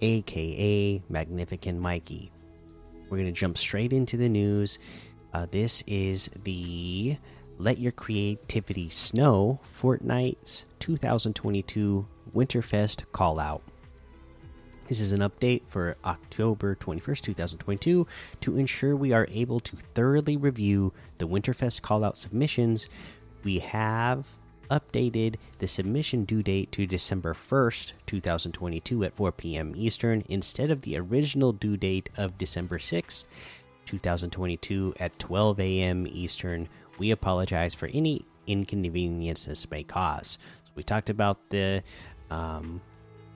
aka Magnificent Mikey. We're going to jump straight into the news. Uh, this is the Let Your Creativity Snow Fortnite's 2022 Winterfest call out. This is an update for October 21st, 2022 to ensure we are able to thoroughly review the Winterfest callout submissions. We have updated the submission due date to December 1st, 2022 at 4 p.m. Eastern instead of the original due date of December 6th, 2022 at 12 a.m. Eastern. We apologize for any inconvenience this may cause. So we talked about the um,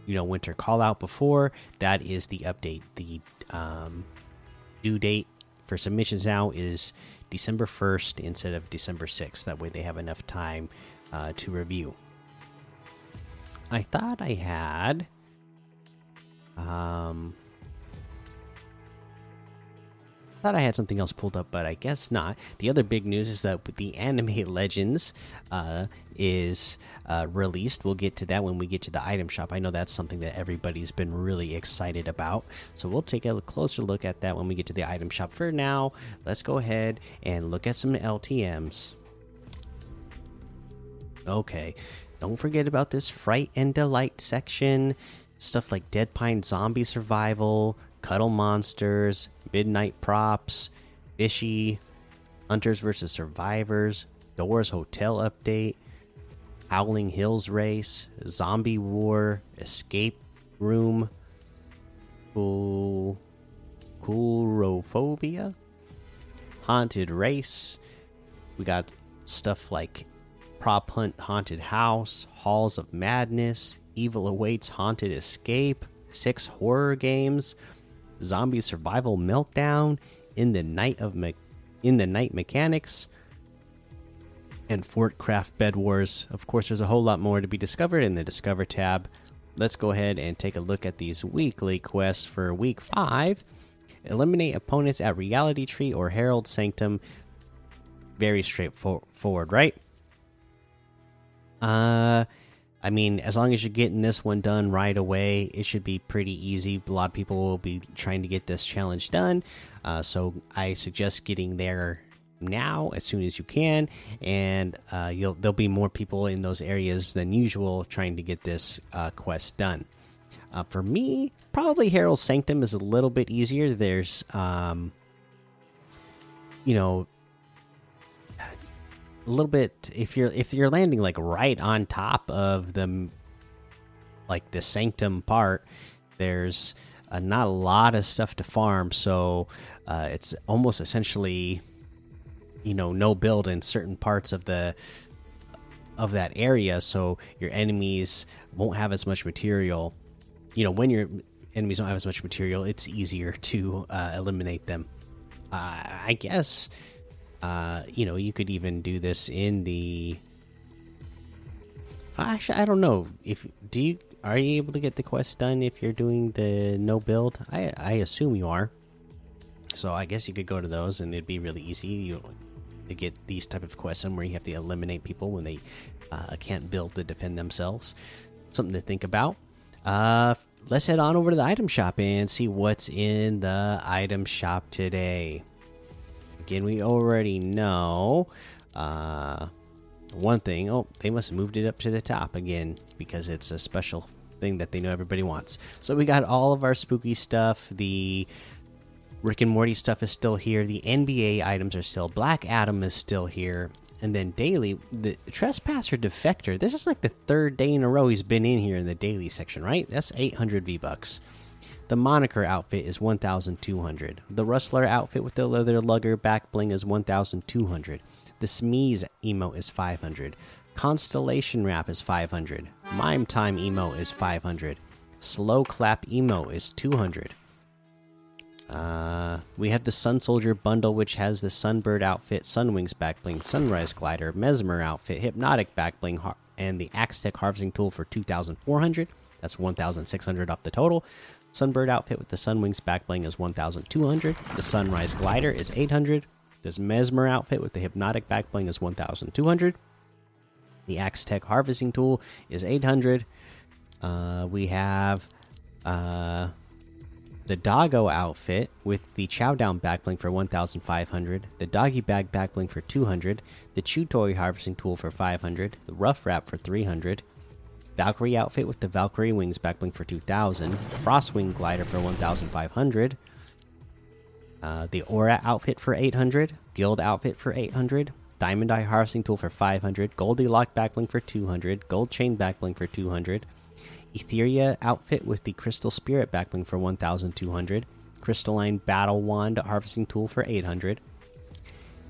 you know winter call out before that is the update the um, due date for submissions now is december 1st instead of december 6th that way they have enough time uh, to review i thought i had um thought I had something else pulled up, but I guess not. The other big news is that the Anime Legends uh, is uh, released. We'll get to that when we get to the item shop. I know that's something that everybody's been really excited about. So we'll take a closer look at that when we get to the item shop. For now, let's go ahead and look at some LTMs. Okay, don't forget about this Fright and Delight section. Stuff like Dead Pine Zombie Survival, Cuddle Monsters, Midnight Props, Fishy, Hunters vs. Survivors, Doors Hotel Update, Howling Hills Race, Zombie War, Escape Room, Cool, Coulrophobia, Haunted Race. We got stuff like Prop Hunt Haunted House, Halls of Madness, Evil Awaits Haunted Escape, six horror games, zombie survival meltdown in the night of Me in the night mechanics and Fort Craft Bed Wars. Of course, there's a whole lot more to be discovered in the Discover tab. Let's go ahead and take a look at these weekly quests for week five. Eliminate opponents at Reality Tree or Herald Sanctum. Very straightforward, right? Uh, I mean, as long as you're getting this one done right away, it should be pretty easy. A lot of people will be trying to get this challenge done, uh, so I suggest getting there now as soon as you can, and uh, you'll there'll be more people in those areas than usual trying to get this uh, quest done. Uh, for me, probably Herald Sanctum is a little bit easier. There's, um, you know, a little bit if you're if you're landing like right on top of the like the sanctum part there's uh, not a lot of stuff to farm. So uh, it's almost essentially you know no build in certain parts of the of that area. So your enemies won't have as much material. You know when your enemies don't have as much material it's easier to uh, eliminate them. Uh, i guess uh, you know, you could even do this in the. Actually, I don't know if do you are you able to get the quest done if you're doing the no build. I I assume you are. So I guess you could go to those and it'd be really easy. You to get these type of quests done where you have to eliminate people when they uh, can't build to defend themselves. Something to think about. Uh, let's head on over to the item shop and see what's in the item shop today. Again, we already know uh, one thing. Oh, they must have moved it up to the top again because it's a special thing that they know everybody wants. So we got all of our spooky stuff. The Rick and Morty stuff is still here. The NBA items are still. Black Adam is still here. And then daily, the trespasser defector. This is like the third day in a row he's been in here in the daily section, right? That's 800 V bucks. The moniker outfit is 1200. The rustler outfit with the leather lugger back bling is 1200. The smeeze emo is 500. Constellation wrap is 500. Mime time emo is 500. Slow Clap Emo is 200. Uh, we have the Sun Soldier bundle, which has the Sunbird outfit, Sunwings backbling, Sunrise glider, Mesmer outfit, Hypnotic backbling, and the Axe Tech harvesting tool for 2,400. That's 1,600 off the total. Sunbird outfit with the Sunwings backbling is 1,200. The Sunrise glider is 800. This Mesmer outfit with the Hypnotic backbling is 1,200. The Axe Tech harvesting tool is 800. Uh, we have uh, the Doggo outfit with the Chowdown backbling for 1,500, the Doggy Bag backbling for 200, the Chew Toy harvesting tool for 500, the Rough Wrap for 300, Valkyrie outfit with the Valkyrie wings backbling for 2,000, Frostwing glider for 1,500, uh, the Aura outfit for 800, Guild outfit for 800, Diamond Eye harvesting tool for 500, Goldilock backbling for 200, Gold Chain backbling for 200. Etheria outfit with the Crystal Spirit backbling for 1200, Crystalline Battle Wand harvesting tool for 800.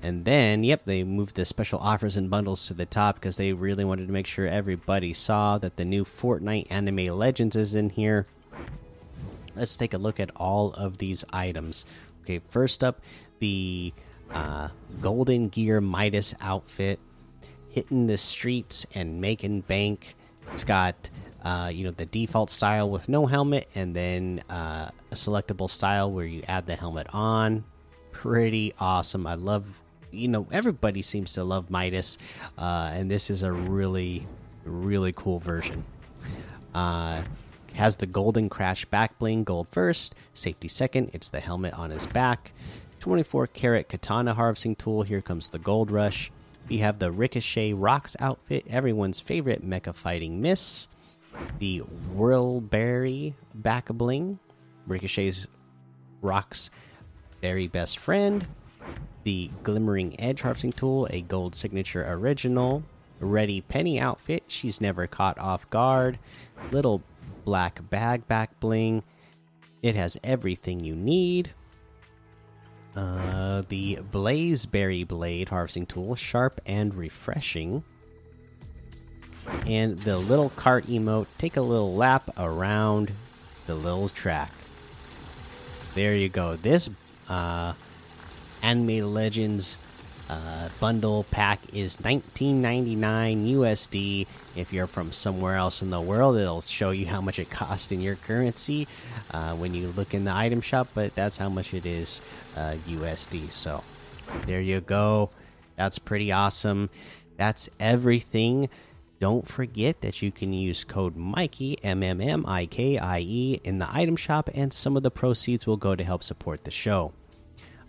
And then, yep, they moved the special offers and bundles to the top because they really wanted to make sure everybody saw that the new Fortnite Anime Legends is in here. Let's take a look at all of these items. Okay, first up, the uh, Golden Gear Midas outfit, hitting the streets and making bank. It's got uh, you know the default style with no helmet and then uh, a selectable style where you add the helmet on pretty awesome i love you know everybody seems to love midas uh, and this is a really really cool version. Uh, has the golden crash back bling gold first safety second it's the helmet on his back. 24 karat katana harvesting tool here comes the gold rush. We have the Ricochet Rox outfit everyone's favorite mecha fighting miss. The Whirlberry back bling, Ricochet's Rox's very best friend, the Glimmering Edge harvesting tool, a gold signature original, Ready Penny outfit, she's never caught off guard, little black bag back bling, it has everything you need. Uh, the Blazeberry Blade harvesting tool, sharp and refreshing. And the little cart emote take a little lap around the little track. There you go. This uh anime legends uh, bundle pack is 19.99 usd if you're from somewhere else in the world it'll show you how much it costs in your currency uh, when you look in the item shop but that's how much it is uh, usd so there you go. That's pretty awesome. That's everything. Don't forget that you can use code Mikey M M M I K I E in the item shop, and some of the proceeds will go to help support the show.